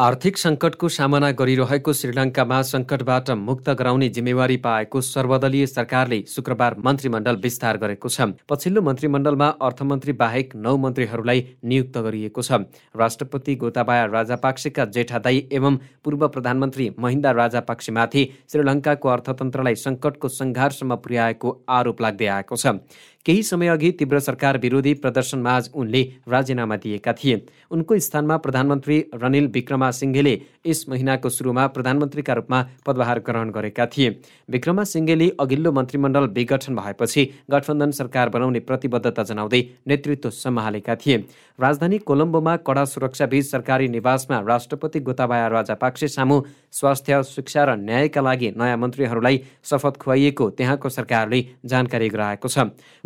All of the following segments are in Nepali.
आर्थिक सङ्कटको सामना गरिरहेको श्रीलङ्कामा सङ्कटबाट मुक्त गराउने जिम्मेवारी पाएको सर्वदलीय सरकारले शुक्रबार मन्त्रीमण्डल विस्तार गरेको छ। पछिल्लो मन्त्रीमण्डलमा अर्थमन्त्री बाहेक नौ मन्त्रीहरूलाई नियुक्त गरिएको छ। राष्ट्रपति गोताबाया राजापाक्सेका जेठादाई एवं पूर्व प्रधानमन्त्री महिन्दा राजापाक्सेमाथि श्रीलङ्काको अर्थतन्त्रलाई सङ्कटको सङ्घारसम्म पुर्याएको आरोप लाग्दै आएको छ। केही समय अघि तीव्र सरकार विरोधी प्रदर्शनमाझ उनले राजीनामा दिएका थिए। उनको स्थानमा प्रधानमन्त्री रनिल विक्रमा सिंघेले यस महिनाको सुरुमा प्रधानमन्त्रीका रूपमा पदभार ग्रहण गरेका थिए। विक्रमा सिंघेले अघिल्लो मन्त्रीमण्डल विघटन भएपछि गठबन्धन सरकार बनाउने प्रतिबद्धता जनाउँदै नेतृत्व सम्हालेका थिए। राजधानी कोलम्बोमा कडा सुरक्षाबीच सरकारी निवासमा राष्ट्रपति गोताबाया राजापाक्से सामु स्वास्थ्य शिक्षा र न्यायका लागि नयाँ मन्त्रीहरूलाई शपथ खुवाइएको त्यहाँको सरकारले जानकारी गराएको छ।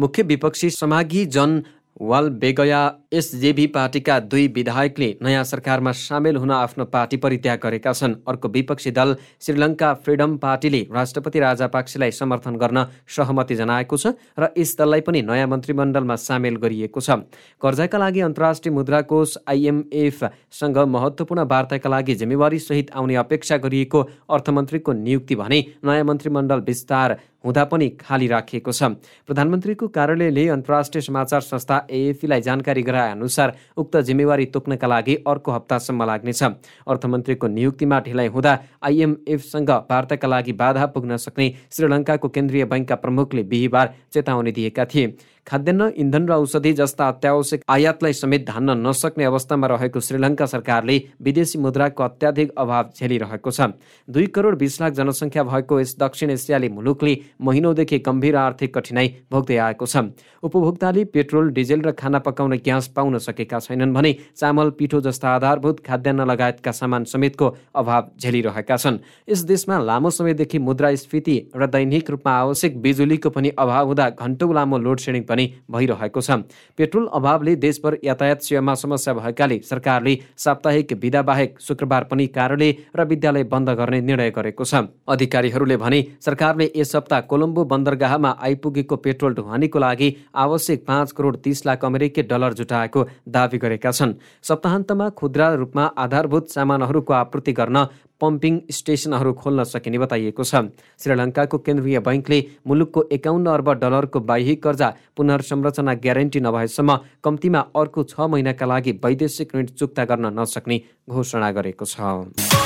मुख्य विपक्षी समागी जन वाल बेगया एसजेबी पार्टीका दुई विधायकले नयाँ सरकारमा सामेल हुन आफ्नो पार्टी परित्याग गरेका छन्। अर्को विपक्षी दल श्रीलङ्का फ्रिडम पार्टीले राष्ट्रपति राजापाक्सेलाई समर्थन गर्न सहमति जनाएको छ र यस दललाई पनि नयाँ मन्त्रीमण्डलमा सामेल गरिएको छ। कर्जाका लागि अन्तर्राष्ट्रिय मुद्राकोष आइएमएफसँग महत्त्वपूर्ण वार्ताका लागि जिम्मेवारी सहित आउने अपेक्षा गरिएको अर्थमन्त्रीको नियुक्ति भने नयाँ मन्त्रीमण्डल विस्तार हुँदा पनि खाली राखिएको छ। प्रधानमन्त्रीको कार्यालयले अन्तर्राष्ट्रिय समाचार संस्था एएफीलाई जानकारी गराए अनुसार उक्त जिम्मेवारी तोक्नका लागि अर्को हप्तासम्म लाग्नेछ। अर्थमन्त्रीको नियुक्तिमा ढिलाइ हुँदा आइएमएफसँग वार्ताका लागि बाधा पुग्न सक्ने श्रीलङ्काको केन्द्रीय बैङ्कका प्रमुखले बिहिबार चेतावनी दिएका थिए। खाद्यान्न इन्धन र औषधि जस्ता अत्यावश्यक आयातलाई समेत धान्न नसक्ने अवस्थामा रहेको श्रीलङ्का सरकारले विदेशी मुद्राको अत्याधिक अभाव झेलिरहेको छ। दुई करोड बिस लाख जनसङ्ख्या भएको यस दक्षिण एसियाली मुलुकले महिनौदेखि गम्भीर आर्थिक कठिनाई भोग्दै आएको छ। उपभोक्ताले पेट्रोल डिजेल र खाना पकाउने ग्यास पाउन सकेका छैनन् भने चामल पिठो जस्ता आधारभूत खाद्यान्न लगायतका सामान समेतको अभाव झेलिरहेका छन्। यस देशमा लामो समयदेखि मुद्रास्फीति र दैनिक रूपमा आवश्यक बिजुलीको पनि अभाव हुँदा घन्टौँ लामो लोड सेडिङ पनि भइरहेको छ। पेट्रोल अभावले देशभर यातायात सेवामा समस्या भएकाले सरकारले साप्ताहिक विधा बाहेक शुक्रबार पनि कार्यालय र विद्यालय बन्द गर्ने निर्णय गरेको छ। अधिकारीहरूले भने सरकारले यस सप्ताह कोलम्बो बन्दरगाहमा आइपुगेको पेट्रोल ढुवानीको लागि आवश्यक पाँच करोड तिस लाख अमेरिकी डलर जुटाएको दावी गरेका छन्। सप्ताहन्तमा खुद्रा रूपमा आधारभूत सामानहरूको आपूर्ति गर्न पम्पिङ स्टेसनहरू खोल्न सकिने बताइएको छ। श्रीलङ्काको केन्द्रीय बैङ्कले मुलुकको एकाउन्न अर्ब डलरको बाह्य कर्जा पुनर्संरचना ग्यारेन्टी नभएसम्म कम्तीमा अर्को छ महिनाका लागि वैदेशिक ऋण चुक्ता गर्न नसक्ने घोषणा गरेको छ।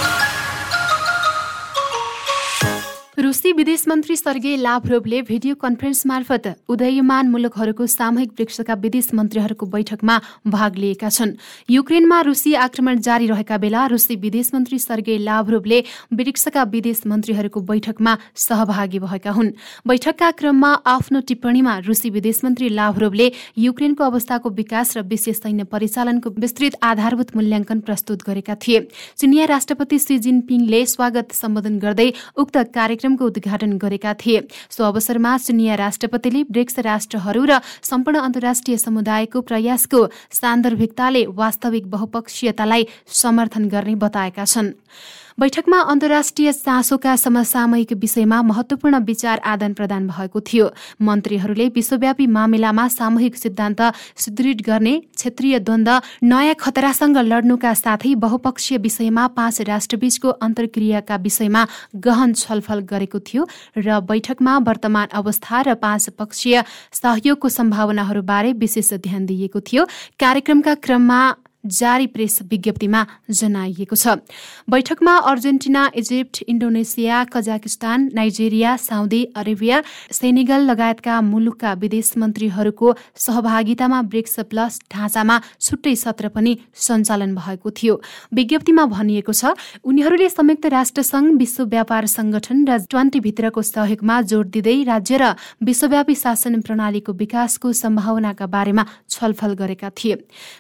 रुसी विदेश मन्त्री सर्गे लाभ्रोभले भिडियो कन्फरेन्स मार्फत उदयमान मुलुकहरूको सामूहिक वृक्षका विदेश मन्त्रीहरूको बैठकमा भाग लिएका छन्। युक्रेनमा रुसी आक्रमण जारी रहेका बेला रुसी विदेश मन्त्री सर्गे लाभ्रोभले ब्रिक्सका विदेश मन्त्रीहरूको बैठकमा सहभागी भएका हुन्। बैठकका क्रममा आफ्नो टिप्पणीमा रुसी विदेश मन्त्री लाभ्रोभले युक्रेनको अवस्थाको विकास र विशेष सैन्य परिचालनको विस्तृत आधारभूत मूल्याङ्कन प्रस्तुत गरेका थिए। चिनिया राष्ट्रपति सी जिनपिङले स्वागत सम्बोधन गर्दै उक्त कार्यक्रम कार्यक्रमको उद्घाटन गरेका थिए। सो अवसरमा चिनिया राष्ट्रपतिले ब्रिक्स राष्ट्रहरू र सम्पूर्ण अन्तर्राष्ट्रिय समुदायको प्रयासको सान्दर्भिकताले वास्तविक बहुपक्षीयतालाई समर्थन गर्ने बताएका छन्। बैठकमा अन्तर्राष्ट्रिय चासोका समसामयिक विषयमा महत्वपूर्ण विचार आदान प्रदान भएको थियो। मन्त्रीहरूले विश्वव्यापी मामिलामा सामूहिक सिद्धान्त सुदृढ गर्ने क्षेत्रीय द्वन्द नयाँ खतरासँग लड्नुका साथै बहुपक्षीय विषयमा पाँच राष्ट्रबीचको अन्तर्क्रियाका विषयमा गहन छलफल गरेको थियो र बैठकमा वर्तमान अवस्था र पाँच पक्षीय सहयोगको सम्भावनाहरूबारे विशेष ध्यान दिइएको थियो। कार्यक्रमका क्रममा जारी प्रेस विज्ञप्तिमा जनाइएको छ। बैठकमा Argentina Egypt Indonesia Kazakhstan Nigeria Saudi Arabia Senegal लगायतका मुलुकका विदेश मन्त्रीहरूको सहभागितामा ब्रिक्स प्लस ढाँचामा छुट्टै सत्र पनि सञ्चालन भएको थियो। विज्ञप्तिमा भनिएको छ उनीहरूले संयुक्त राष्ट्रसङ्घ विश्व व्यापार संगठन र ट्वेन्टी भित्रको सहयोगमा जोड दिँदै राज्य र विश्वव्यापी शासन प्रणालीको विकासको सम्भावनाका बारेमा छलफल गरेका थिए।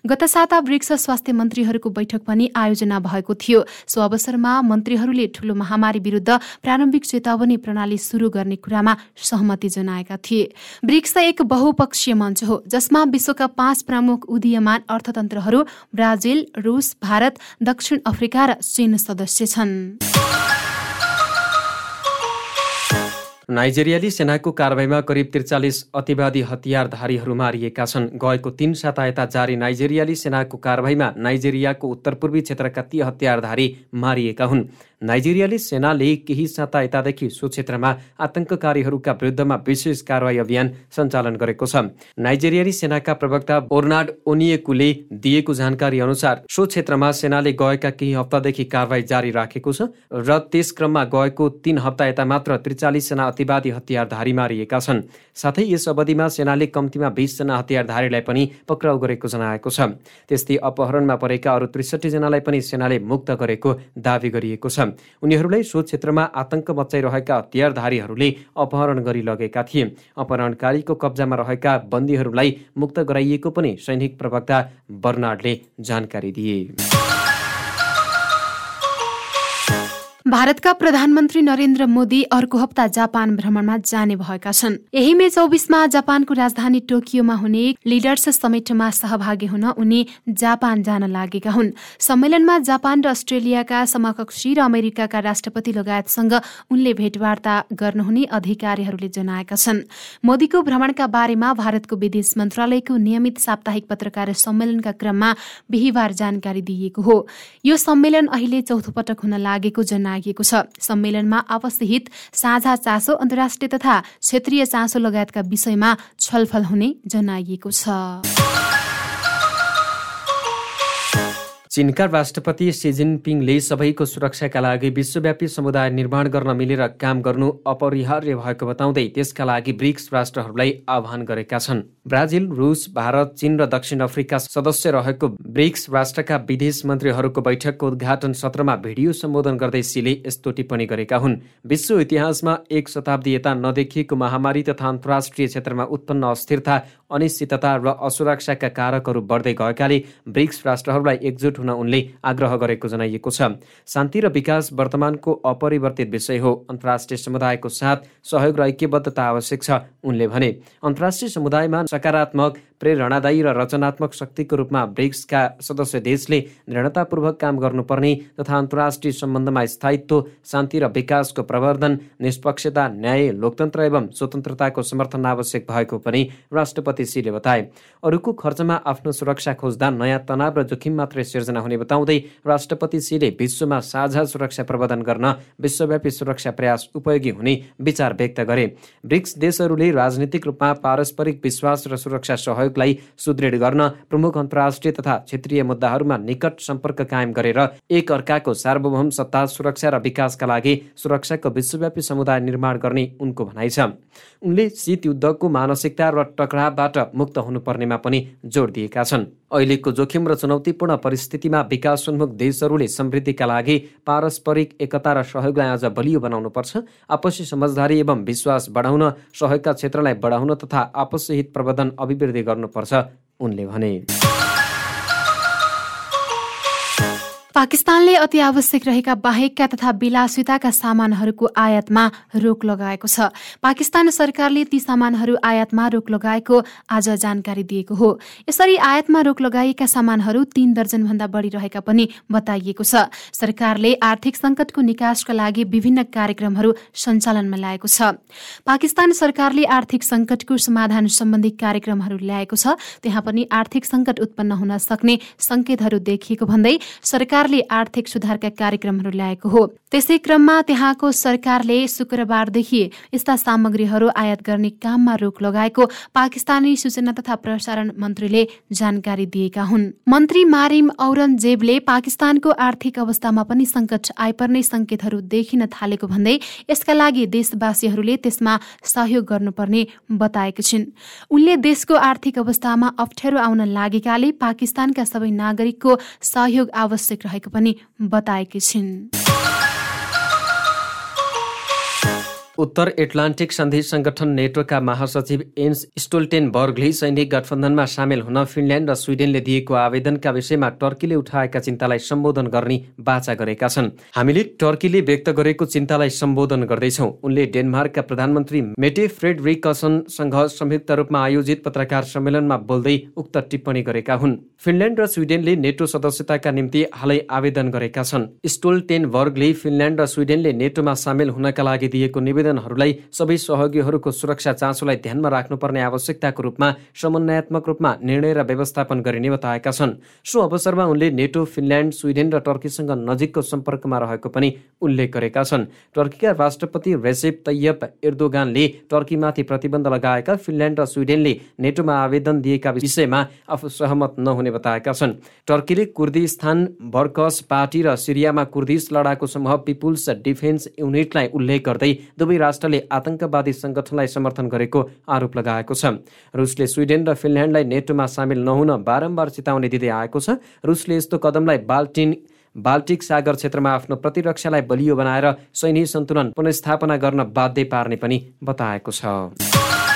गत साता ब्रिक्स ब्रिक्स स्वास्थ्य मन्त्रीहरूको बैठक पनि आयोजना भएको थियो। सो अवसरमा मन्त्रीहरूले ठूलो महामारी विरुद्ध प्रारम्भिक चेतावनी प्रणाली शुरू गर्ने कुरामा सहमति जनाएका थिए। ब्रिक्स एक बहुपक्षीय मञ्च हो जसमा विश्वका पाँच प्रमुख उदीयमान अर्थतन्त्रहरू ब्राजिल रुस भारत दक्षिण अफ्रिका र चीन सदस्य छन्। नाइजेरियाली सेनाको कारवाहीमा करिब त्रिचालिस अतिवादी हतियारधारीहरू मारिएका छन्। गएको तीन साता जारी नाइजेरियाली सेनाको कारवाहीमा नाइजेरियाको उत्तरपूर्वी क्षेत्रका ती हतियारधारी मारिएका हुन्। नाइजेरियाली सेनाले केही साता यतादेखि सो क्षेत्रमा आतंककारीहरूका विरुद्धमा विशेष कारवाही अभियान सञ्चालन गरेको छ। नाइजेरियाली सेनाका प्रवक्ता ओर्नाड ओनिएकुले दिएको जानकारी अनुसार सो क्षेत्रमा सेनाले गएका केही हप्तादेखि कारवाही जारी राखेको छ र त्यस क्रममा गएको तीन हप्ता यता मात्र त्रिचालिसजना अतिवादी हतियारधारी मारिएका छन्। साथै यस अवधिमा सेनाले कम्तीमा बिसजना हतियारधारीलाई पनि पक्राउ गरेको जनाएको छ। त्यस्तै अपहरणमा परेका अरू त्रिसठीजनालाई पनि सेनाले मुक्त गरेको दावी गरिएको छ। उनीहरूलाई सो क्षेत्रमा आतंक मचाइरहेका हतियारधारीहरूले अपहरण गरी लगेका थिए। अपहरणकारीको कब्जामा रहेका बन्दीहरूलाई मुक्त गराइएको पनि सैनिक प्रवक्ता बर्नाडले जानकारी दिए। भारतका प्रधानमन्त्री नरेन्द्र मोदी अर्को हप्ता जापान भ्रमणमा जाने भएका छन्। यही मे चौबिसमा जापानको राजधानी टोकियोमा हुने लिडर्स समिटमा सहभागी हुन उनी जापान जान लागेका हुन्। सम्मेलनमा जापान र अस्ट्रेलियाका समकक्षी र अमेरिकाका राष्ट्रपति लगायतसँग उनले भेटवार्ता गर्नुहुने अधिकारीहरूले जनाएका छन्। मोदीको भ्रमणका बारेमा भारतको विदेश मन्त्रालयको नियमित साप्ताहिक पत्रकार सम्मेलनका क्रममा बिहिबार जानकारी दिइएको हो। यो सम्मेलन अहिले चौथो पटक हुन लागेको जनाए जनाइएको छ। सम्मेलनमा आपसी हित साझा चासो अन्तर्राष्ट्रिय तथा क्षेत्रीय चासो लगायतका विषयमा छलफल हुने जनाइएको छ। चीनका राष्ट्रपति सी जिनपिङले सबैको सुरक्षाका लागि विश्वव्यापी समुदाय निर्माण गर्न मिलेर काम गर्नु अपरिहार्य भएको बताउँदै त्यसका लागि ब्रिक्स राष्ट्रहरूलाई आह्वान गरेका छन्। ब्राजिल रुस भारत चीन र दक्षिण अफ्रिका सदस्य रहेको ब्रिक्स राष्ट्रका विदेश मन्त्रीहरूको बैठकको उद्घाटन सत्रमा भिडियो सम्बोधन गर्दै सीले यस्तो टिप्पणी गरेका हुन्। विश्व इतिहासमा एक शताब्दी यता नदेखिएको महामारी तथा अन्तर्राष्ट्रिय क्षेत्रमा उत्पन्न अस्थिरता अनिश्चितता र असुरक्षाका कारकहरू बढ्दै गएकाले ब्रिक्स राष्ट्रहरूलाई एकजुट हुन उनले आग्रह गरेको जनाइएको छ। शान्ति र विकास वर्तमानको अपरिवर्तित विषय हो। अन्तर्राष्ट्रिय समुदायको साथ सहयोग र ऐक्यबद्धता आवश्यक छ उनले भने। अन्तर्राष्ट्रिय समुदायमा सकारात्मक प्रेरणादायी र रचनात्मक शक्तिको रूपमा ब्रिक्सका सदस्य देशले दृढतापूर्वक काम गर्नुपर्ने तथा अन्तर्राष्ट्रिय सम्बन्धमा स्थायित्व शान्ति र विकासको प्रवर्धन निष्पक्षता न्याय लोकतन्त्र एवं स्वतन्त्रताको समर्थन आवश्यक भएको पनि राष्ट्रपति सीले बताए। अरूको खर्चमा आफ्नो सुरक्षा खोज्दा नयाँ तनाव र जोखिम मात्रै सिर्जना हुने बताउँदै राष्ट्रपति सीले विश्वमा साझा सुरक्षा प्रवर्धन गर्न विश्वव्यापी सुरक्षा प्रयास उपयोगी हुने विचार व्यक्त गरे। ब्रिक्स देशहरूले राजनीतिक रूपमा पारस्परिक विश्वास र सुरक्षा सहयोग सहयोगलाई सुदृढ गर्न प्रमुख अन्तर्राष्ट्रिय तथा क्षेत्रीय मुद्दाहरूमा निकट सम्पर्क कायम गरेर एक अर्काको सार्वभौम सत्ता सुरक्षा र विकासका लागि सुरक्षाको विश्वव्यापी समुदाय निर्माण गर्ने उनको भनाइ छ। उनले शीत युद्धको मानसिकता र टकरावबाट मुक्त हुनुपर्नेमा पनि जोड दिएका छन्। अहिलेको जोखिम र चुनौतीपूर्ण परिस्थितिमा विकासोन्मुख देशहरूले समृद्धिका लागि पारस्परिक एकता र सहयोगलाई अझ बलियो बनाउनुपर्छ। आपसी समझदारी एवं विश्वास बढाउन सहयोगका क्षेत्रलाई बढाउन तथा आपसी हित प्रबन्धन अभिवृद्धि गर्नुपर्छ उनले भने। पाकिस्तानले अति आवश्यक रहेका बाहेकका तथा विलासिताका सामानहरूको आयातमा रोक लगाएको छ। पाकिस्तान सरकारले ती सामानहरू आयातमा रोक लगाएको आज जानकारी दिएको हो। यसरी आयातमा रोक लगाइएका सामानहरू तीन दर्जनभन्दा बढी रहेका पनि बताइएको छ। सरकारले आर्थिक संकटको निकासका लागि विभिन्न कार्यक्रमहरू सञ्चालनमा ल्याएको छ। पाकिस्तान सरकारले आर्थिक संकटको समाधान सम्बन्धी कार्यक्रमहरू ल्याएको छ। त्यहाँ पनि आर्थिक संकट उत्पन्न हुन सक्ने संकेतहरू देखिएको भन्दै सरकार सरकारले आर्थिक सुधारका कार्यक्रमहरू ल्याएको हो। त्यसै क्रममा त्यहाँको सरकारले शुक्रबारदेखि यस्ता सामग्रीहरू आयात गर्ने काममा रोक लगाएको पाकिस्तानी सूचना तथा प्रसारण मन्त्रीले जानकारी दिएका हुन्। मन्त्री मारिम औरङ्गजेबले पाकिस्तानको आर्थिक अवस्थामा पनि संकट आइपर्ने संकेतहरू देखिन थालेको भन्दै यसका लागि देशवासीहरूले त्यसमा सहयोग गर्नुपर्ने बताएका छिन्। उनले देशको आर्थिक अवस्थामा अप्ठ्यारो आउन लागेकाले पाकिस्तानका सबै नागरिकको सहयोग आवश्यक रहेको पनि बताएकी छिन्। उत्तर एटलान्टिक सन्धि संगठन नेटोका महासचिव एन्स स्टोल्टेनबर्गले सैनिक गठबन्धनमा सामेल हुन फिनल्यान्ड र स्विडेनले दिएको आवेदनका विषयमा टर्कीले उठाएका चिन्तालाई सम्बोधन गर्ने बाचा गरेका छन्। हामीले टर्कीले व्यक्त गरेको चिन्तालाई सम्बोधन गर्दैछौ। उनले डेनमार्कका प्रधानमन्त्री मेटे फ्रेडरिकसनसँग संयुक्त रूपमा आयोजित पत्रकार सम्मेलनमा बोल्दै उक्त टिप्पणी गरेका हुन्। फिनल्यान्ड र स्विडेनले नेटो सदस्यताका निम्ति हालै आवेदन गरेका छन्। स्टोल्टेनबर्गले फिनल्यान्ड र स्विडेनले नेटोमा सामेल हुनका लागि दिएको निवेदन आवेदनहरूलाई सबै सहयोगीहरूको सुरक्षा चासोलाई ध्यानमा राख्नुपर्ने आवश्यकताको रूपमा समन्वयात्मक रूपमा निर्णय र व्यवस्थापन गरिने बताएका छन्। सो अवसरमा उनले नेटो फिनल्यान्ड स्विडेन र टर्कीसँग नजिकको सम्पर्कमा रहेको पनि उल्लेख गरेका छन्। टर्कीका राष्ट्रपति रेसेप तैयब इर्दोगानले टर्कीमाथि प्रतिबन्ध लगाएका फिनल्यान्ड र स्विडेनले नेटोमा आवेदन दिएका विषयमा आफू सहमत नहुने बताएका छन्। टर्कीले कुर्दिस्तान बर्कस पार्टी र सिरियामा कुर्दिस लडाकु समूह पिपुल्स डिफेन्स युनिटलाई उल्लेख गर्दै दुवै राष्ट्रले आतंकवादी संगठनलाई समर्थन गरेको आरोप लगाएको छ। रुसले स्विडेन र फिनल्यान्डलाई नेटोमा सामेल नहुन बारम्बार चेतावनी दिँदै आएको छ। रुसले यस्तो कदमलाई बाल्टिन बाल्टिक सागर क्षेत्रमा आफ्नो प्रतिरक्षालाई बलियो बनाएर सैनिक सन्तुलन पुनस्थापना गर्न बाध्य पार्ने पनि बताएको छ।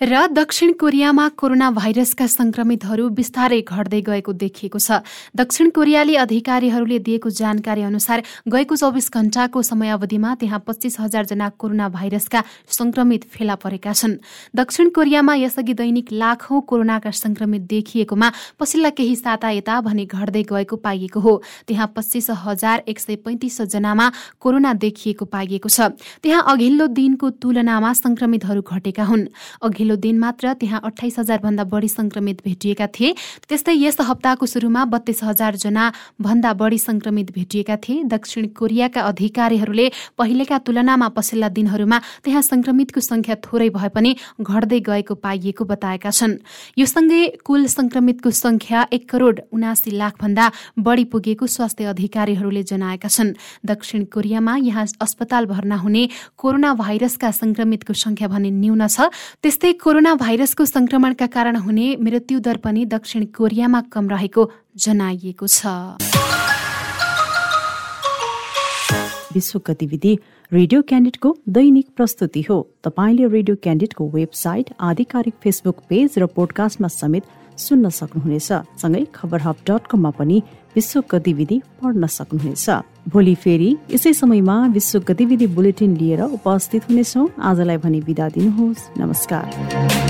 र दक्षिण कोरियामा कोरोना भाइरसका संक्रमितहरू बिस्तारै घट्दै गएको देखिएको छ। दक्षिण कोरियाली अधिकारीहरूले दिएको जानकारी अनुसार गएको चौबिस घण्टाको समयावधिमा त्यहाँ पच्चिस जना कोरोना भाइरसका संक्रमित फेला परेका छन्। दक्षिण कोरियामा यसअघि दैनिक लाखौं कोरोनाका संक्रमित देखिएकोमा पछिल्ला केही साता यता भने घट्दै गएको पाइएको हो। त्यहाँ पच्चिस हजार एक सय पैंतिस जनामा कोरोना देखिएको पाइएको छ। त्यहाँ अघिल्लो दिनको तुलनामा संक्रमितहरू घटेका हुन्। अघिल्लो दिन मात्र त्यहाँ अठाइस हजार भन्दा बढी संक्रमित भेटिएका थिए। त्यस्तै यस हप्ताको सुरुमा बत्तीस हजार जना भन्दा बढी संक्रमित भेटिएका थिए। दक्षिण कोरियाका अधिकारीहरूले पहिलेका तुलनामा पछिल्ला दिनहरूमा त्यहाँ संक्रमितको संख्या थोरै भए पनि घट्दै गएको पाइएको बताएका छन्। यो सँगै कुल संक्रमितको संख्या एक करोड उनासी लाख भन्दा बढी पुगेको स्वास्थ्य अधिकारीहरूले जनाएका छन्। दक्षिण कोरियामा यहाँ अस्पताल भर्ना हुने कोरोना भाइरसका संक्रमितको संख्या भने न्यून छ। त्यस्तै कोरोना भाइरसको संक्रमणका कारण हुने मृत्यु दर पनि दक्षिण कोरियामा कम रहेको जनाइएको छ। विश्व गतिविधि रेडियो क्यान्डिडको दैनिक प्रस्तुति हो। तपाईँले रेडियो क्यान्डिडको वेबसाइट आधिकारिक फेसबुक पेज र पोडकास्टमा समेत सुन्न सक्नुहुनेछ। सँगै खबर हब डट कममा पनि विश्व गतिविधि पढ्न सक्नुहुनेछ। भोलि फेरि यसै समयमा विश्व गतिविधि बुलेटिन लिएर उपस्थित हुनेछौ। आजलाई भने विदा दिनुहोस्। नमस्कार।